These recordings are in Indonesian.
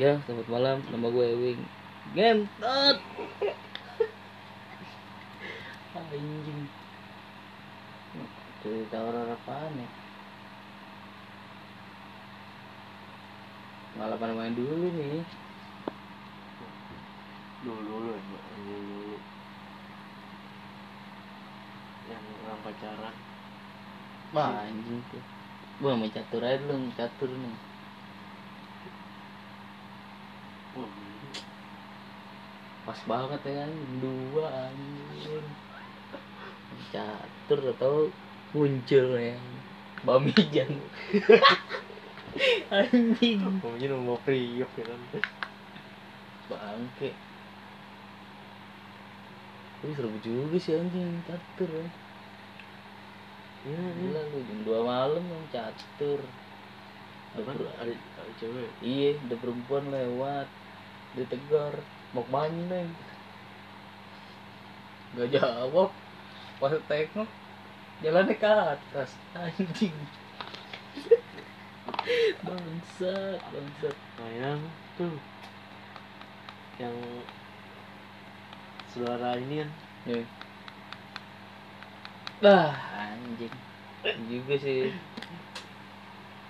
Ya, selamat malam. Nama gue Ewing. Gentot. Anjing. Cerita horor apaan ya? Malah pada main dulu nih. dulu dulu ya dulu yang orang pacaran Wah, anjing tuh. Gua main catur aja dulu, catur nih. Pas banget ya kan, dua. Main Catur atau muncul ya. Bamijan. anjing. mungkin mau priok ya kan Bangke. Tapi seru juga sih anjing catur ya. iya iya Gila lu jam 2 malam main catur. Ada ada ada cewek Iya, ada perempuan lewat. Ditegur, mau ke mana neng? Gak jawab. Pas tengok, jalannya ke atas. Anjing. bangsat, bangsat. nah yang tuh yang saudara ini kan Nih. Bah, anjing. Juga sih.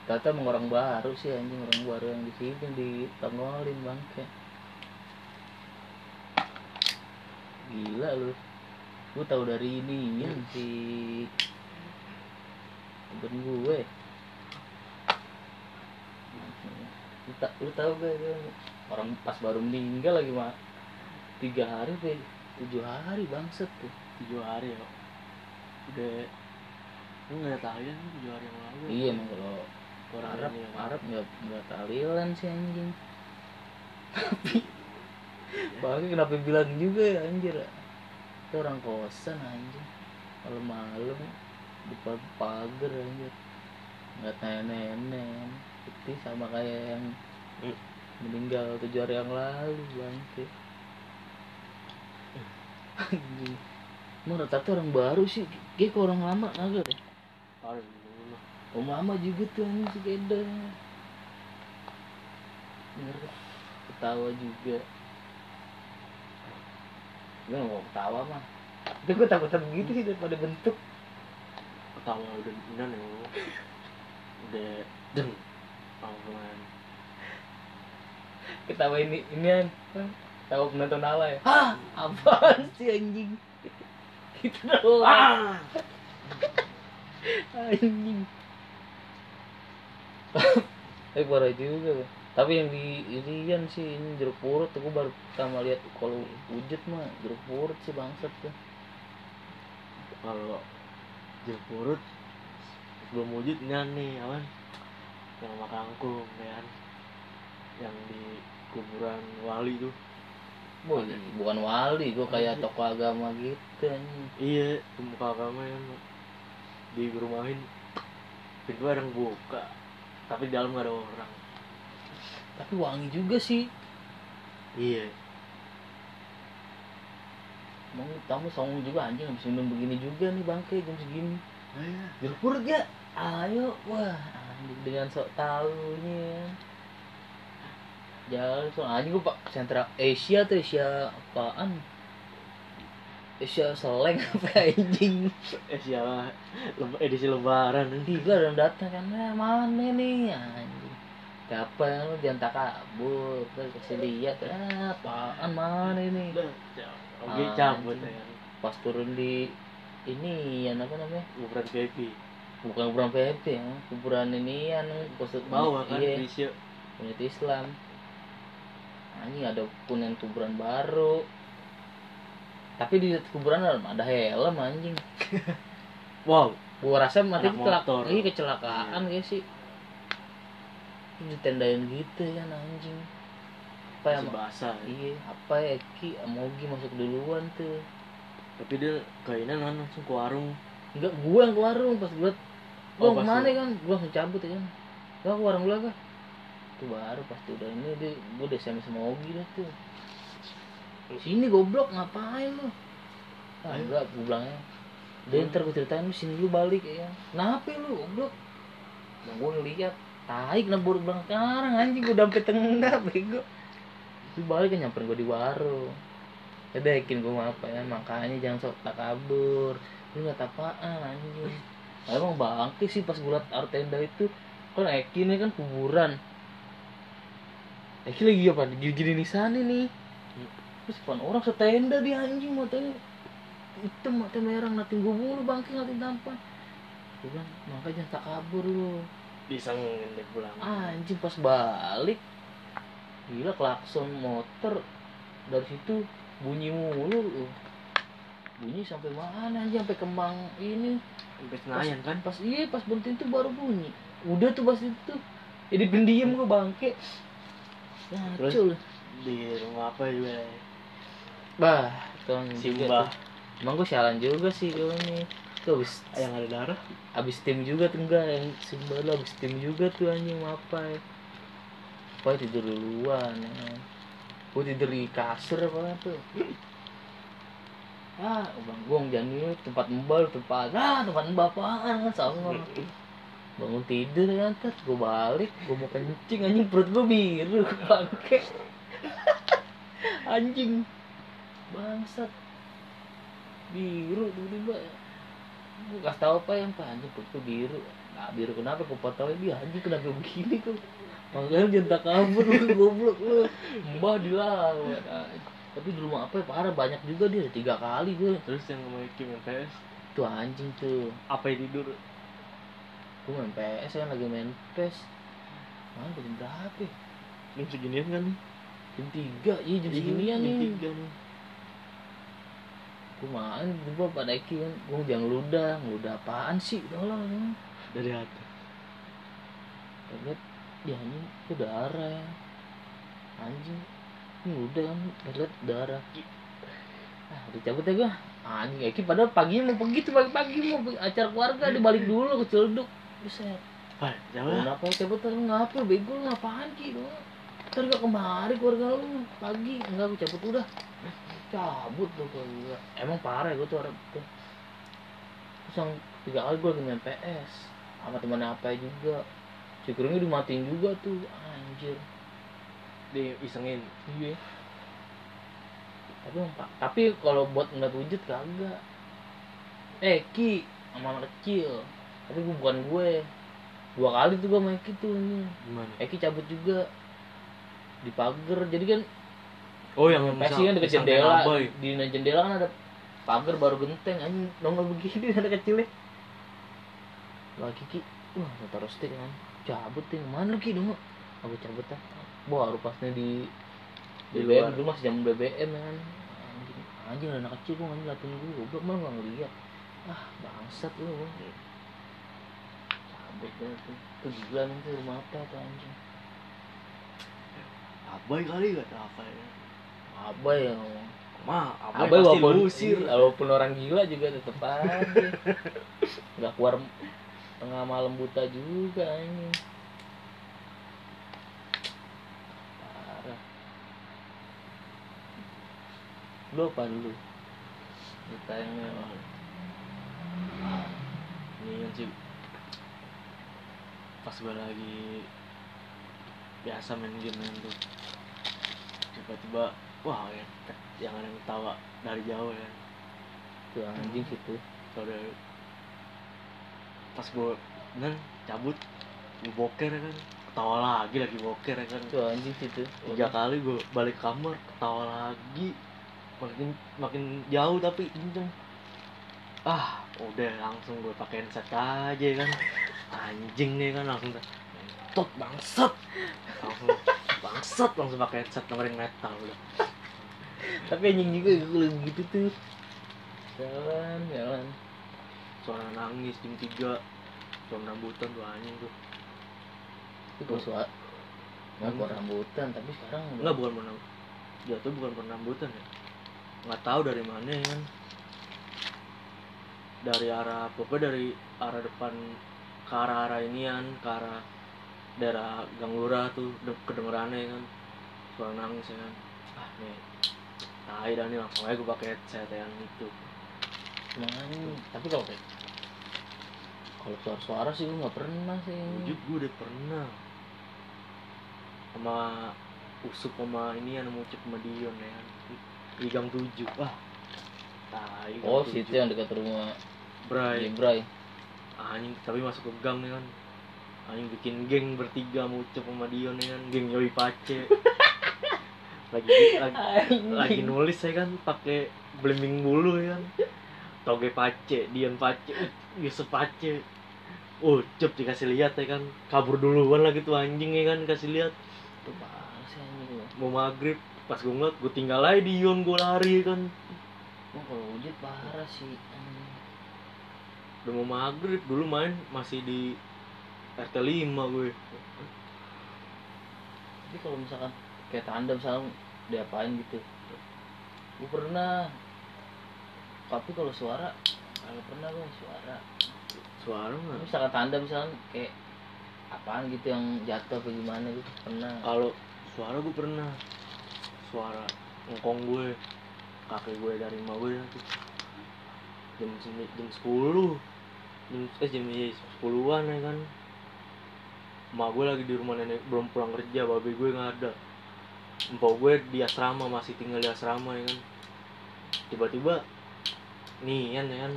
Tata emang orang baru sih anjing orang baru yang di sini di Tangolin bangke. Gila lu. Gue tahu dari ini ya si temen gue. Lu, ta lu tahu gak dia? Orang pas baru meninggal lagi mah tiga hari deh tujuh hari bangset tuh. Tujuh hari ya. Udah lu nggak tahu ya tujuh hari yang lalu. Iya emang kalau orang Arab ya. Arab nggak nggak tahlilan sih anjing. tapi Bagi kenapa bilang juga ya anjir. Itu orang kosan anjing malam-malam depan pagar anjir. Nggak nenek-nenek. Putih sama kayak yang Hmm. meninggal tujuh hari yang lalu bangke. Anjing. Emang rata-rata orang baru sih. Kayak orang lama kagak deh Parah dulu mah. Om Mama juga tuh anjing si Keda? Ketawa juga Gue gak mau ketawa mah Itu gue takutan begitu sih daripada bentuk. Ketawa udah benar ya. Udah Deng panggilan Ketawa ini, inian Ketawa penonton alay. Hah? Apaan sih anjing? Gitu doang. Ah! Anjing. Tapi parah juga Bang. Tapi yang di Irian sih ini jeruk purut aku baru pertama lihat. Kalau wujud mah jeruk purut sih bangsat tuh. Kalau jeruk purut sebelum wujud ini nih awan yang sama kangkung ya kan? Yang di kuburan wali tuh. Boy, bukan wali gua kayak tokoh agama gitu anjing. Iya pemuka agama yang di rumahin pintu ada yang buka tapi di dalam gak ada orang tapi wangi juga sih. Iya. Mau tamu songong juga anjing habis minum begini juga nih bangke jam segini. Oh, iya. jeruk purut ya? Ayo. Wah anjing dengan sok tahunya jalan so anjing gua pak sentra Asia tuh Asia apaan? Asia seleng apa anjing? Leb- edisi lebaran. Nih tiga dan datang kan "Eh, mana nih anjing siapa yang lu diantar kabur terus kasih lihat "Eh, apaan mana ini? Oke Ah, cabut ya. Pas turun di ini yang apa namanya? Kuburan VIP bukan kuburan PHP ya kuburan ini yang khusus bawah kan iya, unit Islam. Anjing ada pun yang kuburan baru. Tapi di kuburan ada helm anjing. Wow. Gua rasa mati Anak kecelak motor. iya kecelakaan guys sih ditendain gitu ya anjing. Apa ya masih basah ya. iya apa ya Ki? Amogi masuk duluan tuh. Tapi dia kainan kan langsung ke warung. Enggak gua yang ke warung pas gua gua Oh, ke mana lu. kan? Gua langsung cabut ya kan? Gua ke warung dulu kan itu baru pasti udah ini dia gua udah SMS sama Ogi dah tuh. Sini goblok ngapain lu? Ah, enggak gua bilangnya. Dia ntar gua ceritain lu sini lu balik ya. Kan kenapa lu goblok? Nah, gua ngeliat tai kenapa baru bilang sekarang anjing gue sampai tengah bego. Lu balik kan nyamperin gue di warung. Udah yakin gue apa ya makanya jangan sok tak kabur. Lu nggak apaan anjing. Emang bangke sih pas gue liat tenda itu. Kan Eki ini kan kuburan. Eki lagi apa? Gini di sana nih. Terus pan orang setenda di anjing matanya hitam mata merah nating gue mulu bangke ngatin tampan gue bilang makanya jangan tak kabur lu disengin deh pulang. Anjing pas balik gila klakson motor. Dari situ bunyi mulu. Lu. bunyi sampai mana anjing sampai kembang ini. Sampai Senayan kan? pas iya pas berhenti itu baru bunyi. Udah tuh pas itu. Jadi pendiam gue bangke. Terus? Di rumah apa juga ya? bah kan si juga Mbah. tuh. emang gue sialan juga sih kalau ini tuh abis, yang ada darah abis tim juga tuh enggak yang Simba lu abis tim juga tuh anjing apa ya Pokoknya tidur duluan ya. Gue tidur di kasur apa tuh? Ah, bang gong jangan tempat mbak tempat ah tempat apaan kan songong bangun tidur kan terus gue balik gue mau kencing anjing perut gue biru bangke. Anjing. Bangsat. Biru tiba-tiba gue kasih tau apa yang pak anjing perut gue biru. Nah biru kenapa? Gue potong dia anjing kenapa begini kok makanya jangan tak kabur lu goblok lu. Mbah dilawan. Anjing. tapi di rumah apa ya? Parah banyak juga dia tiga kali gue terus yang sama Iki main PS? Tuh anjing tuh. Apa yang tidur? Gue main PS kan lagi main PES. Mana jam berapa ya? jam seginian kan jam tiga iya jam seginian jam nih. tiga nih main gue pada Eki kan? Gue jangan ngeludah ngeludah apaan sih? Tolong dari hati. Lihat ya anjing itu darah ya. Anjing ini udah kan? Lihat darah. Ah dicabut ya gue anjing Eki padahal pagi mau pergi tuh pagi-pagi mau acara keluarga dibalik dulu ke Ciledug buset. Pak, jangan kenapa cabut? Terus ngapa bego ngapain ki lu ntar gak kemari keluarga lu. Pagi. Enggak gue cabut udah. Cabut tuh gue emang parah gue tuh orang tuh. Terus yang tiga kali gue lagi main PS sama temen apa juga. Cikurungnya dimatiin juga tuh. Anjir. Diisengin? Iya. Tapi tapi kalau buat ngeliat wujud kagak. Eh Ki sama anak kecil. Tapi gue bukan gue. Dua kali tuh gue sama Eki tuh gimana? Eki cabut juga di pagar. Jadi kan oh yang pasti kan deket jendela. di jendela kan ada pagar baru genteng anjing. Nongol begini ada kecilnya. Wah Kiki wah taruh stick kan cabut ting. Mana lu Ki dong aku cabut ah. Baru pasnya di Di BBM dulu masih jam BBM kan. Anjing anjing anak kecil gua anjing latin gue goblok malah nggak ngeliat. Ah bangsat lu gua. cabut dah tuh. Gila tuh rumah apa tuh anjing abai kali gak tau apa ya? Apa ya mah abai, Abai pasti walaupun, diusir. iya, walaupun orang gila juga tetep aja. Nggak keluar tengah malam buta juga ini. Parah. Lu apa dulu? Ditanya ini kan sih pas gue lagi biasa main game main tuh. Tiba-tiba wah ya, yang ada yang ketawa dari jauh ya. Tuh anjing situ kalau pas gue kan cabut gue boker ya kan. Ketawa lagi lagi boker ya kan. Tuh anjing situ tiga kali gue balik kamar ketawa lagi. Makin makin jauh tapi kenceng. Ah udah langsung gue pakai headset aja kan. Anjing nih kan langsung tot bangsat. Langsung bangsat langsung pakai headset dengerin metal udah. Tapi anjing juga gue gitu tuh. Jalan jalan. Suara nangis jam tiga. Suara rambutan tuh anjing tuh. Itu gue suara. Nggak gua rambutan. tapi sekarang enggak bukan pernah jatuh bukan pernah rambutan ya. Nggak tahu dari mana ya kan. Dari arah pokoknya dari arah depan ke arah arah inian ke arah daerah Gang Lurah tuh de- kedengerannya ya kan. Suara nangis ya kan. Ah nih. Tai dah nih langsung aja gue pakai headset yang itu Emang anjing. tapi kalau kayak kalau suara-suara sih gue nggak pernah sih. Wujud gue udah pernah. Sama usuk sama ini yang mau cek sama Dion ya kan. Di gang tujuh. Wah tai gang oh situ yang dekat rumah Bray. Ibrai anjing tapi masuk ke gang nih kan anjing bikin geng bertiga mau cek sama Dion ya kan geng Yoi Pace. Lagi lagi lagi nulis saya kan pakai bleming bulu ya kan. Toge pace Dion pace uh, Yusuf pace. Uh cep dikasih lihat ya kan kabur duluan lagi tuh anjing ya kan kasih lihat. Parah sih anjing mau maghrib pas gue ngeliat gue tinggal aja Dion gue lari kan. Wah, kalau wujud parah sih udah mau maghrib dulu main masih di RT 5 gue. Tapi kalau misalkan kayak tanda misalkan diapain gitu? Gue pernah. Tapi kalau suara kalau pernah gue suara. Suara mah. Misalkan tanda misalkan kayak apaan gitu yang jatuh apa gimana gitu pernah. Kalau suara gue pernah. Suara ngkong gue kakek gue dari rumah gue tuh. Jam jam sepuluh. Jam eh jam sepuluhan ya kan emak gue lagi di rumah nenek belum pulang kerja babe gue nggak ada. Empok gue di asrama masih tinggal di asrama ya kan. Tiba-tiba nih ya kan.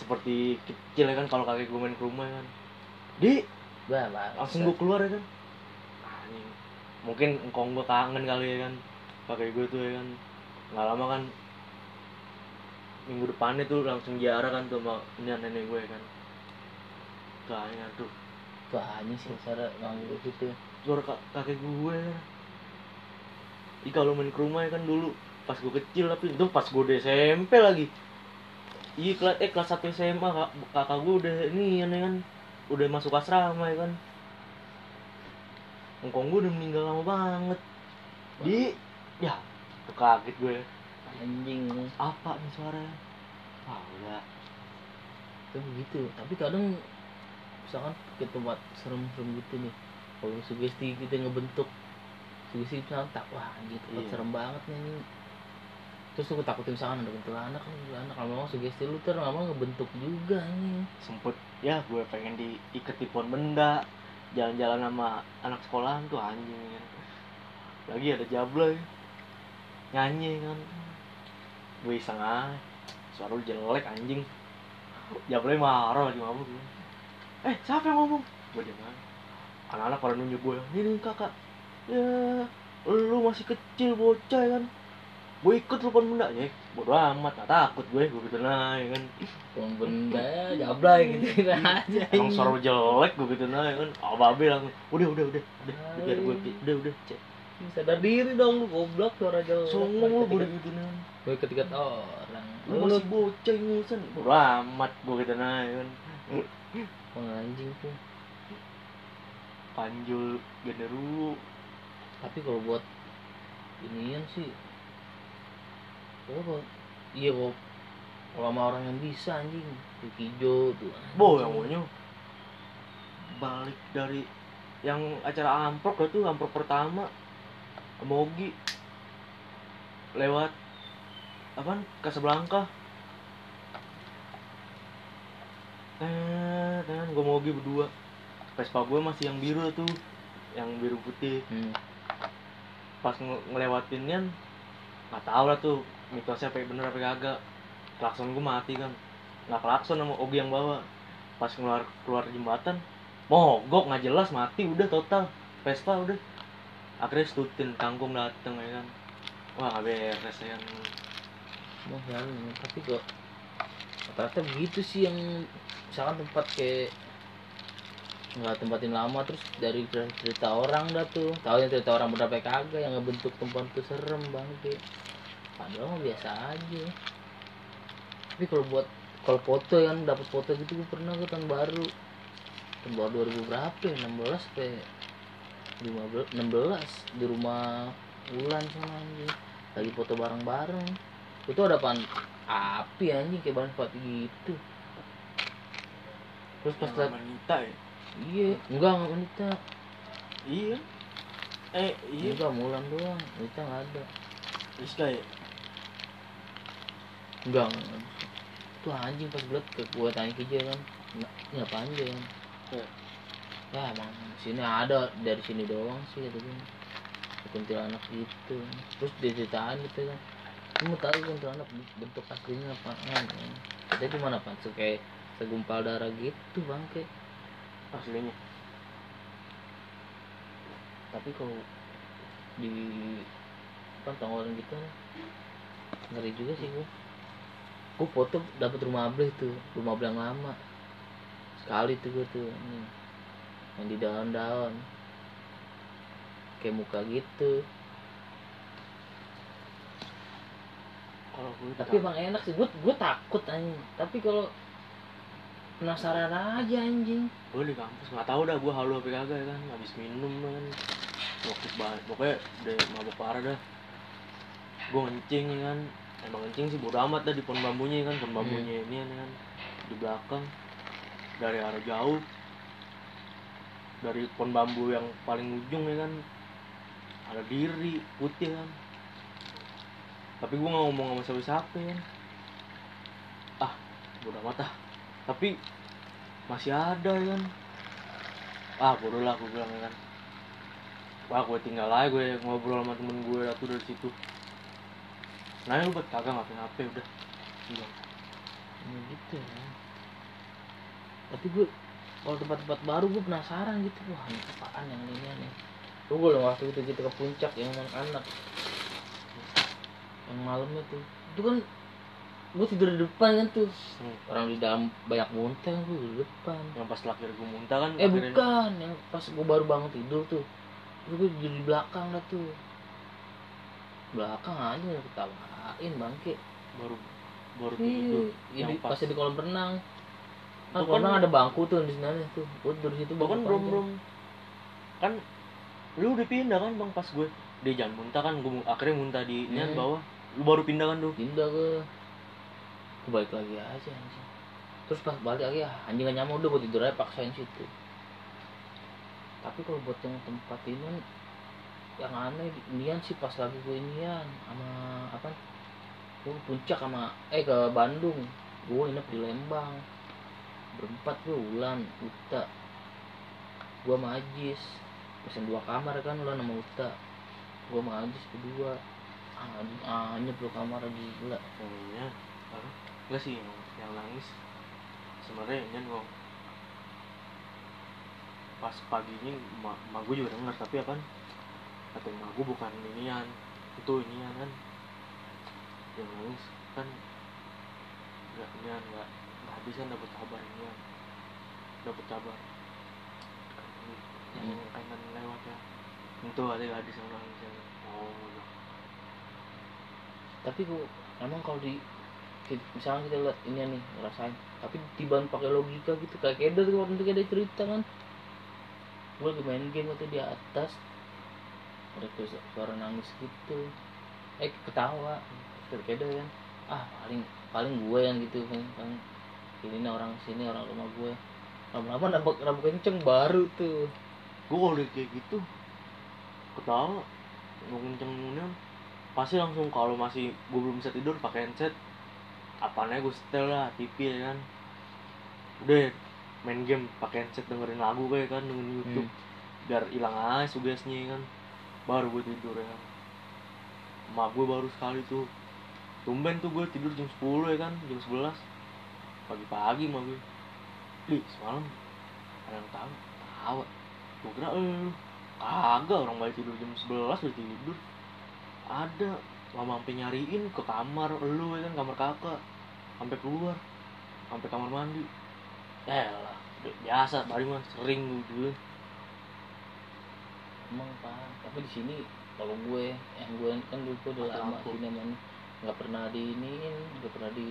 Seperti kecil ya kan kalau kakek gue main ke rumah ya kan. Di bah bah langsung gue keluar ya kan. Anjing. Mungkin engkong gue kangen kali ya kan. Pakai gue tuh ya kan. Nggak lama kan. Minggu depannya tuh langsung ziarah kan tuh sama nenek nenek gue ya kan. Kayaknya tuh aja sih suara nganggur gitu. Suara kak- kakek gue. Ih kalau main ke rumah ya kan dulu pas gue kecil tapi itu pas gue di SMP lagi. Iya kelas eh kelas 1 SMA kak, kakak gue udah ini ya kan udah masuk asrama ya kan. Engkong gue udah meninggal lama banget. Di ya tuh kaget gue. Anjing. Apa nih suaranya ah udah tuh gitu tapi kadang misalkan ke tempat serem-serem gitu nih. Kalau sugesti kita ngebentuk sugesti misalkan tak wah anjing tempat Iya. serem banget nih terus lu takutin misalkan ada kuntilanak kan kuntilanak kalau memang sugesti lu ter lama ngebentuk juga nih sempet ya gue pengen diikat di pohon benda jalan-jalan sama anak sekolahan tuh anjing kan lagi ada jablay nyanyi kan. Gue iseng aja suara lu jelek anjing. Jablay marah lagi mabuk gue eh siapa yang ngomong? Gue diam aja anak-anak pada nunjuk gue ini nih kakak ya lu masih kecil bocah ya kan? Gue ikut lu pohon benda ya bodo amat gak takut gue gue gitu nah ya kan? Pohon benda jablay gitu aja. Emang suara jelek gue gitu nah ya kan? Oh babe langsung udah udah udah udah udah biar gue udah udah cek. Sadar diri dong lu goblok suara jelek. Songong lu gue gitu nah. Gue ketika orang. Lu masih bocah ngurusan bodo amat gue gitu nah ya kan anjing tuh. Panjul genderuwo tapi kalau buat inian sih oh kalau iya kok kalau sama orang yang bisa anjing tuh hijau tuh boh yang maunya. Balik dari yang acara amprok itu amprok pertama. Sama Ogi. Lewat apa Casablanca eh kan gue mau berdua. Vespa gue masih yang biru tuh yang biru putih. Hmm. pas nge- ngelewatinnya nggak tahu lah tuh mitosnya apa bener apa kagak. Klakson gue mati kan nggak klakson sama Ogi yang bawa. Pas keluar keluar jembatan mogok nggak jelas mati udah total. Vespa udah. Akhirnya stutin kangkung dateng ya kan. Wah beres ya kan. Mau jalan, tapi kok rata-rata begitu sih yang misalkan tempat kayak nggak tempatin lama terus dari cerita orang dah tuh. Tahu yang cerita orang bener apa kagak yang ngebentuk tempat tuh serem banget padahal mah biasa aja. Tapi kalau buat kalau foto yang dapat foto gitu gue pernah ke tahun baru. Tahun baru 2000 berapa ya? 16 sampai 15 16 di rumah Ulan sana anjing lagi foto bareng-bareng. Itu ada pan api anjing kayak bahan sepatu gitu. Terus pas liat wanita ya? Iya enggak enggak wanita iya. Eh iya. Enggak mulan doang wanita nggak ada. Rizka ya? Enggak enggak tuh anjing pas belet ke gua tanya ke dia kan. "Nggak- ini apa aja kan? Iya. ya emang sini ada dari sini doang sih kata gue kuntilanak gitu. Terus dia ceritain gitu kan kamu tahu kuntilanak bentuk aslinya apaan ya? kita cuma apa tuh kayak segumpal darah gitu bangke aslinya. Tapi kalau di kan tonggolan gitu ngeri juga sih gua. Gua foto dapat rumah beli tuh rumah yang lama. Sekali tuh gua tuh yang di daun-daun. Kayak muka gitu kalau gue tapi emang enak sih. Gua gua takut anjing. Tapi kalau penasaran aja anjing. Gue di kampus nggak tahu dah gue halu apa kagak ya kan. Habis minum kan. Waktu banget pokoknya udah mabuk parah dah. Gue ngencing ya kan. Emang ngencing sih bodo amat dah di pohon bambunya ya kan. Pohon bambunya ini ya kan. Di belakang. Dari arah jauh. Dari pohon bambu yang paling ujung ya kan. Ada diri putih kan tapi gue nggak ngomong sama siapa-siapa ya ah bodo amat ah. Tapi masih ada ya kan ah bodoh lah gue bilang ya kan wah gue tinggal aja gue ngobrol sama temen gue satu dari situ. Nanya lu buat kagak ngapain ngapain udah. Bilang ya gitu ya. Tapi gue kalau tempat-tempat baru gue penasaran gitu. Wah ini apaan yang ini tuh gue waktu itu kita ke puncak yang anak-anak yang malamnya tuh. Itu kan gue tidur di depan kan tuh. Hmm. orang di dalam banyak muntah gue di depan. Yang pas terakhir gue muntah kan eh akhirnya- bukan yang pas gue baru bangun tidur tuh. Terus gue tidur di belakang dah tuh. Belakang aja mau ketawain bangke. Baru baru tidur. Iya, yang di, pas di kolam renang. Kan Itu kolam kan- renang ada bangku tuh di sana tuh. Gue tidur di situ kan bangku belum belum kan lu udah pindah kan bang pas gue dia jangan muntah kan gue akhirnya muntah di Hmm. bawah lu baru pindah kan tuh Pindah ke gue balik lagi aja anjing. Terus pas balik lagi ah, anjing gak nyaman udah gue tidur aja paksain situ. Tapi kalau buat yang tempat ini yang aneh Nian sih pas lagi gue inian sama apa? Gue ke puncak sama eh ke Bandung. Gue nginep di Lembang. Berempat gue Ulan Uta. Gue sama Ajis. Pesen dua kamar kan Ulan sama Uta. Gue sama Ajis berdua ah, anyep lu kamar gila Pokoknya apa? Enggak sih yang, yang nangis. Sebenarnya ini kok pas paginya ma, ma gue juga denger tapi apa? Kata ma gue bukan inian itu inian kan. Yang nangis kan nggak inian nggak nggak habis kan dapat kabar inian. Dapat kabar. Yang Hmm. kainan lewat ya. Itu ada gadis yang nangis yang oh udah. Tapi gue emang kalau di misalnya kita lihat ini nih ngerasain tapi tiban pakai logika gitu kayak Kedo tuh waktu Kedo cerita kan. Gue lagi main game waktu di atas ada tuh su- suara nangis gitu. Eh ketawa Kedo kan. Ah paling paling gue yang gitu kan ini orang sini orang rumah gue lama-lama nambah nambah kenceng baru tuh. Gue kalau kayak gitu ketawa mau kenceng kemudian pasti langsung kalau masih gue belum bisa tidur pakai handset apanya gue setel lah TV ya kan. Udah main game pakai handset dengerin lagu kayak kan dengerin YouTube. Biar hilang aja sugesnya ya kan. Baru gue tidur ya kan. Emak gue baru sekali tuh. Tumben tuh gue tidur jam 10 ya kan jam 11 pagi-pagi emak gue Li, semalam ada yang tahu tahu. Gue kira eh kagak orang baik tidur jam 11 udah tidur ada. Lama sampai nyariin ke kamar lu ya kan kamar kakak. Sampai keluar. Sampai kamar mandi. Ya lah biasa tadi mah sering dulu emang pak. Tapi di sini kalau gue yang gue kan dulu gue udah lama lampu. sini nggak pernah di iniin nggak pernah di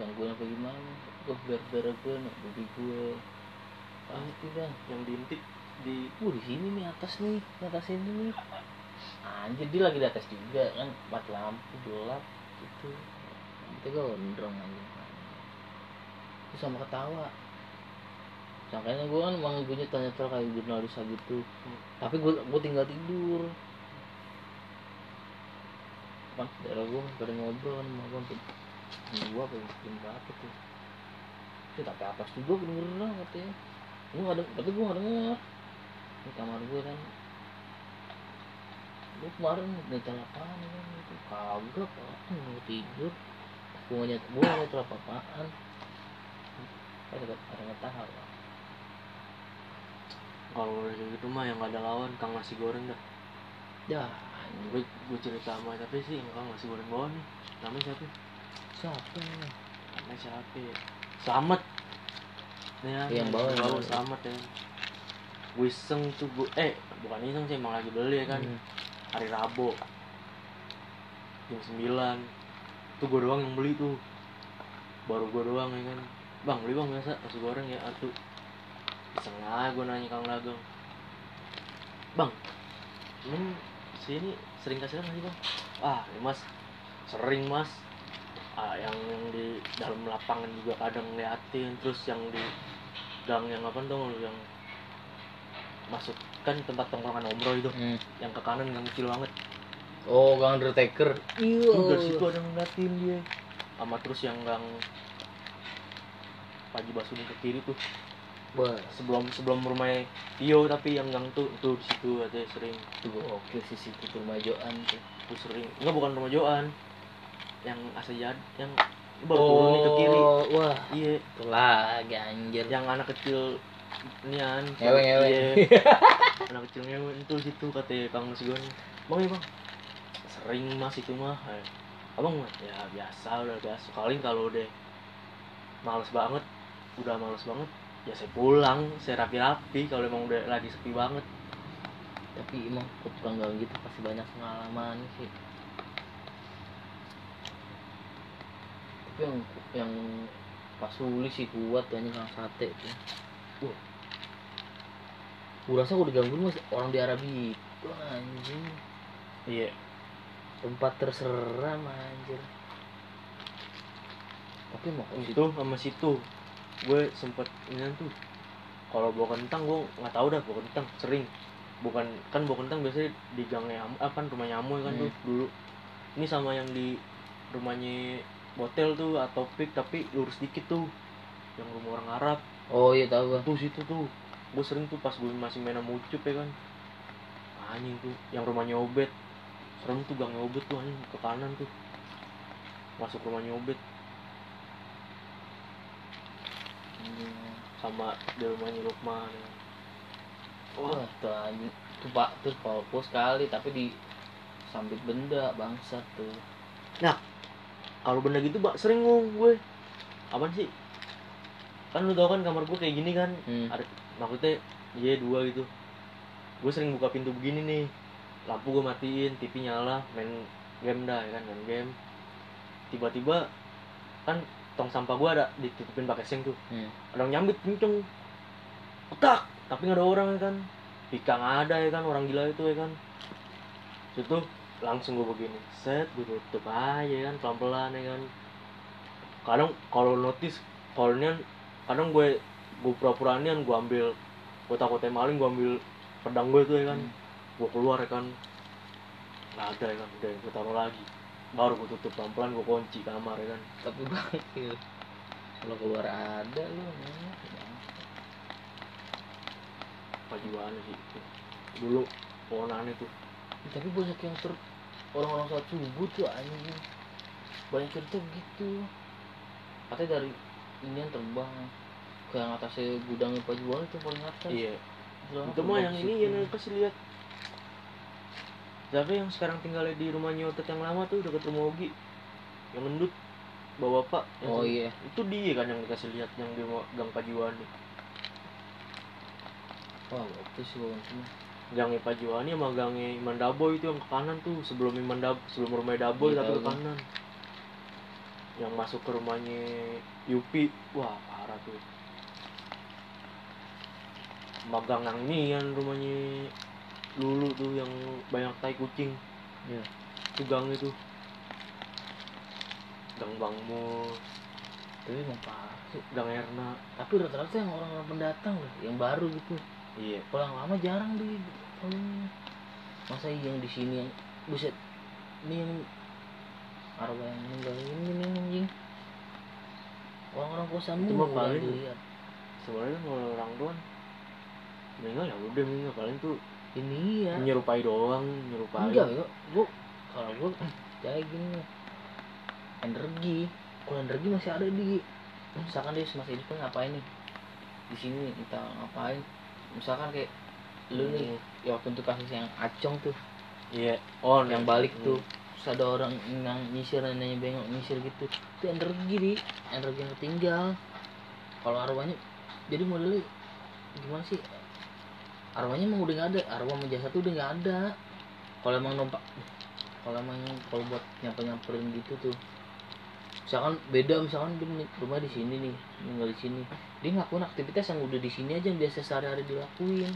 gangguin apa gimana. Gue biar gue nih bagi gue pasti dah. Yang diintik di uh di sini nih atas nih di atas ini nih anjir dia lagi di atas juga kan? Mati lampu gelap gitu. Kita gondrong anjing. Terus sama ketawa. Makanya gue kan emang ibunya tanya tanya kayak jurnalis gitu. Hmm. Tapi gue gue tinggal tidur. Pas daerah gue pada ngobrol kan sama gue dua apa jam berapa tuh. Itu tapi atas juga bener katanya gue gak denger, tapi gue gak denger. Di kamar gue kan lu kemarin nyetel apaan kan itu. Kagak kan mau tidur. Gue ngeliat gue ngeliat apa apaan? Ada ada nggak tahu kalau udah gitu mah yang gak ada lawan kang nasi goreng dah. Ya gue gue cerita sama tapi sih? Yang kang nasi goreng bawah nih. Namanya siapa? Siapa nih namanya siapa ya? Selamat ya Yang bawah, yang bawah. selamat ya. Gue iseng tuh gue eh bukan iseng sih emang lagi beli ya kan. Hmm. Hari Rabu. Jam 9 tuh gue doang yang beli tuh. Baru gue doang ya kan? Bang beli bang biasa nasi goreng ya atuh iseng aja gue nanya kang dagang. Bang ini sini sering kasih nggak sih bang? Ah ya mas. Sering mas. Ah, yang di dalam lapangan juga kadang ngeliatin terus yang di gang yang apa tuh yang masuk kan tempat tongkrongan omro itu. Hmm. yang ke kanan gang kecil banget. Oh gang undertaker. Iya. Tuh, dari situ ada ngeliatin dia. Sama terus yang gang Paji Basudin ke kiri tuh. Wah. Sebelum sebelum rumahnya Tio tapi yang gang tuh tuh di situ aja sering. Itu oke sih situ tuh majoan tuh. Tuh sering. Enggak bukan rumah Joan yang asal jad yang baru turun nih ke kiri. Oh, wah. Iya. Itu lagi anjir. Yang anak kecil nian ngeweng. iya. anak kecil ngeweng itu situ katanya kang nasi goreng bang ya bang? Sering mas itu mah Eh, abang mah ya biasa udah biasa. Paling kalau udah males banget udah males banget ya saya pulang saya rapi-rapi kalau emang udah lagi sepi banget. Tapi emang ke tukang gang gitu pasti banyak pengalaman sih. Tapi yang yang pas Uli sih kuat banyak kang sate tuh wah. Gua rasa gua digangguin mas. Orang di Arabi itu anjing. Iya. Tempat terseram anjir. Tapi mau ke situ? itu sama situ. Gue sempet ini tuh kalau bawa kentang gue nggak tahu dah bawa kentang sering. Bukan kan bawa kentang biasanya di gangnya apa rumahnya Amoy kan Hmm. tuh dulu. Ini sama yang di rumahnya Botel tuh atau Pik tapi lurus dikit tuh yang rumah orang Arab oh iya tahu gua. Tuh situ tuh. Gue sering tuh pas gue masih main sama Ucup ya kan. Anjing tuh yang rumahnya Obet serem tuh gangnya Obet tuh anjing ke kanan tuh. Masuk rumahnya Obet sama di rumahnya Lukman ya. wah. Tuh anjing. Tuh pak tuh powerful sekali tapi di sambit benda bangsat tuh. Kalau benda gitu bak sering ngomong gue. Apaan sih kan lu tau kan kamar gue kayak gini kan? Hmm. ada maksudnya iya dua gitu. Gue sering buka pintu begini nih. Lampu gue matiin TV nyala main game dah ya kan main game. Tiba-tiba kan tong sampah gue ada ditutupin pakai seng tuh. Hmm. ada yang nyambit kenceng. Petak! Tapi nggak ada orang ya kan. Pika nggak ada ya kan. Orang gila itu ya kan. Situ langsung gue begini. Set gue tutup aja kan. Pelan pelan ya kan. Kadang kalau notice kalau kadang gue gue pura pura nian gue ambil gue takutnya maling gue ambil pedang gue tuh ya kan. Hmm. gue keluar ya kan. Nggak ada ya kan udah gue taruh lagi. Baru gue tutup pelan pelan gue kunci kamar ya kan. Tapi bangkil kalau keluar ada lu apa gimana sih? Itu dulu pohonan itu tapi banyak yang ter orang-orang saat subuh tuh anjing. Banyak cerita gitu. Katanya dari ini yang terbang ke yang atasnya gudangnya Pak Jual itu paling atas. Iya. Itu mah yang ini yang kasih lihat. Siapa yang sekarang tinggal di rumahnya Otet yang lama tuh deket rumah Ogi? Yang gendut bawa bapak yang oh iya. Itu dia kan yang dikasih lihat yang di gang Pajuani wah waktu sih bawang semua. Gangnya Pajuani sama gangnya Iman Daboy itu yang ke kanan tuh sebelum Iman Dab sebelum rumah Daboy Iya, tapi ke kanan. Yang masuk ke rumahnya Yupi. Wah parah tuh magang yang ini yang rumahnya. Lulu tuh yang banyak tai kucing. Iya. itu gang itu. Gang Bang tapi emang parah sih gang Erna. Tapi rata-rata yang orang-orang pendatang lah yang baru gitu. Iya. Yang lama jarang di masa yang di sini yang buset. Ini yang arwah yang meninggal ini nih anjing. Orang-orang kosan Itu mah paling- sebenarnya kalau orang doang meninggal ya udah meninggal paling tuh ini ya. Menyerupai doang menyerupai enggak ya gua kalau gua kayak gini energi. Kalau energi masih ada di misalkan dia masih hidup ngapain nih? Di sini kita ngapain. Misalkan kayak lu nih ya waktu itu kasus yang acong tuh. Iya. Oh yang nih. balik Hmm. tuh terus ada orang yang nyisir nanya bengok nyisir gitu. Itu energi di. Energi yang ketinggal kalau arwahnya jadi modelnya gimana sih arwahnya emang udah nggak ada. Arwah sama jasad tuh udah nggak ada. Kalau emang numpak kalau emang kalau buat nyamper nyamperin gitu tuh. Misalkan beda misalkan dia rumah di sini nih tinggal di sini. Dia ngelakuin aktivitas yang udah di sini aja yang biasa sehari-hari dilakuin.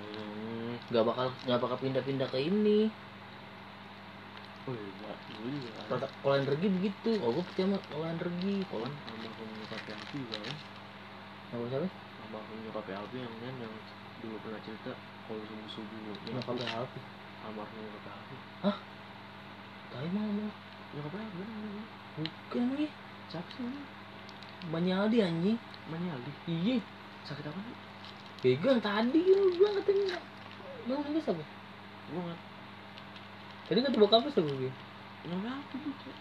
Hmm. nggak bakal nggak bakal pindah-pindah ke ini. Oh iya iya Kalau kalau energi begitu, oh gue percaya kalau energi. Kalau kan almarhum nyokap Alfi juga nggak siapa? almarhum nyokap yang kan yang dulu pernah cerita kalau subuh subuh Nyokap apa? almarhum nyokap Alfi Tapi mau mau nyokap Alfi bukan lagi. siapa sih namanya Manyadi anjing. namanya Aldi Iya. sakit apa nih Pegang tadi lu bilang katanya. Bang ini siapa? gua nggak Tadi kata bokap apa siapa gue? nyokap Alfi juga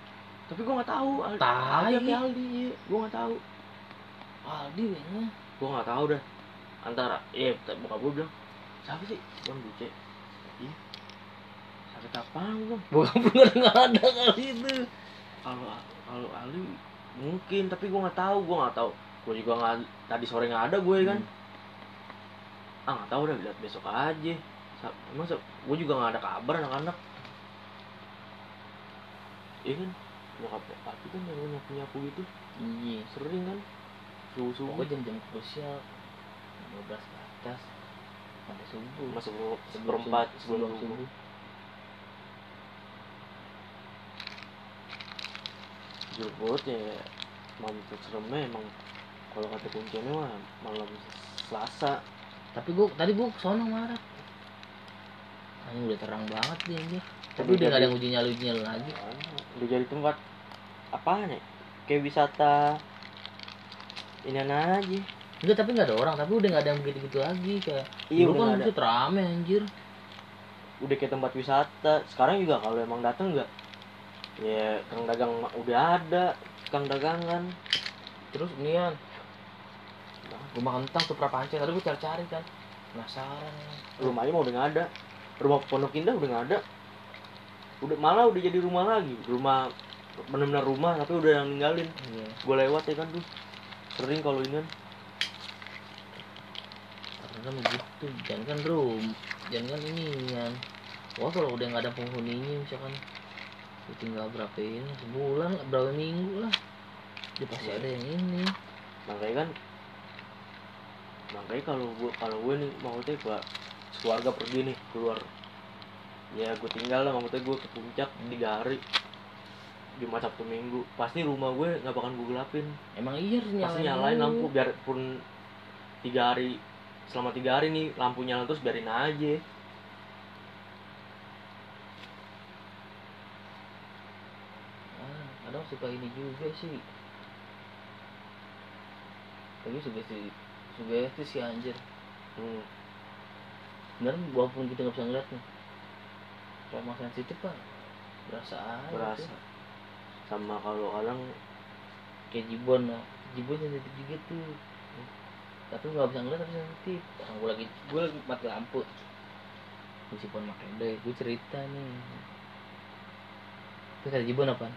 tapi gua nggak tahu Aldi. Aldi apa iya. gua nggak tahu Aldi kayaknya. gua nggak tahu dah antara iya bokap gua bilang siapa sih? Bang Buce iya. Sakit apaan bang Bokap bener nggak ada kali itu. kalau kalau Ali mungkin tapi gue nggak tahu gue nggak tahu. Gue juga nggak tadi sore nggak ada gue kan. Ah nggak tahu udah lihat besok aja. Sa- emang gue juga nggak ada kabar anak-anak. Iya kan? Nyokap tapi kan yang nyapu nyapu gitu. Iya. sering kan? Subuh subuh Pokoknya jam-jam krusial 12 ke atas sampai subuh. masuk Sebelum seperempat subuh- sebelum subuh jurut ya malam seremnya emang kalau kata kuncinya mah malam Selasa Tapi gua tadi gua ke sana marah. Anjing udah terang banget dia anjir. Tapi Udah nggak ada uji nyala uji nyala lagi. udah jadi tempat apaan ya kayak wisata ini aja Enggak, tapi nggak ada orang, tapi udah nggak ada yang begitu-gitu lagi kayak iya dulu kan itu rame anjir. udah kayak tempat wisata. Sekarang juga kalau emang datang nggak ya kang dagang udah ada kang dagangan. Terus nian rumah kentang tuh prapanca tadi gue cari-cari kan penasaran. Rumahnya mah udah nggak ada. Rumah pondok indah udah nggak ada. Udah malah udah jadi rumah lagi. Rumah benar-benar rumah tapi udah yang ninggalin. Iya. Gue lewat ya kan tuh. Sering kalau ini karena kan begitu jangan kan room jangan kan ini kan? Wah kalau udah nggak ada penghuninya misalkan. Tinggal berapa ini? Sebulan berapa minggu lah. Dia pasti ada yang ini. Makanya kan makanya kalau gue kalau gue nih maksudnya gua keluarga pergi nih keluar. Ya gue tinggal lah maksudnya gue ke puncak Hmm. tiga hari. Jumat Sabtu Minggu. Pasti rumah gue nggak bakal gue gelapin. Emang iya harus pasti nyalain nyalain lampu biarpun tiga hari selama tiga hari nih lampu nyala terus biarin aja. Ah, kadang suka ini juga sih. Tapi sugesti sugesti sih anjir. Hmm. bener walaupun kita nggak bisa ngeliat nih. Emang sensitif pak. Berasa aja berasa. Tuh. sama kalau kadang kayak jibon lah jibon sensitif juga tuh tapi nggak bisa ngeliat tapi sensitif orang gue lagi gue lagi mati lampu. Gue jibon pakai deh gue cerita nih. Itu kata jibon apa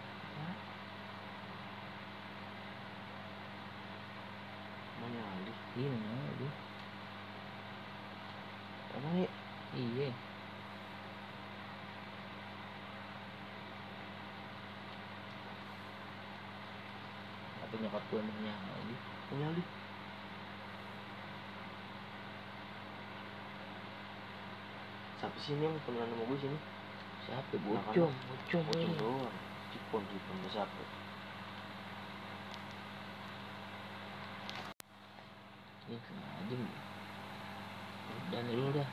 mana Ali iya mana dia emang ya iya. Tapi nyokap gue emang nyali punya Ali siapa sih ini yang pernah nama gue sini? Siapa? Bocong bocong Pocong ini doang. Cipon Cipon gak siapa? Ya sengaja dan dulu dah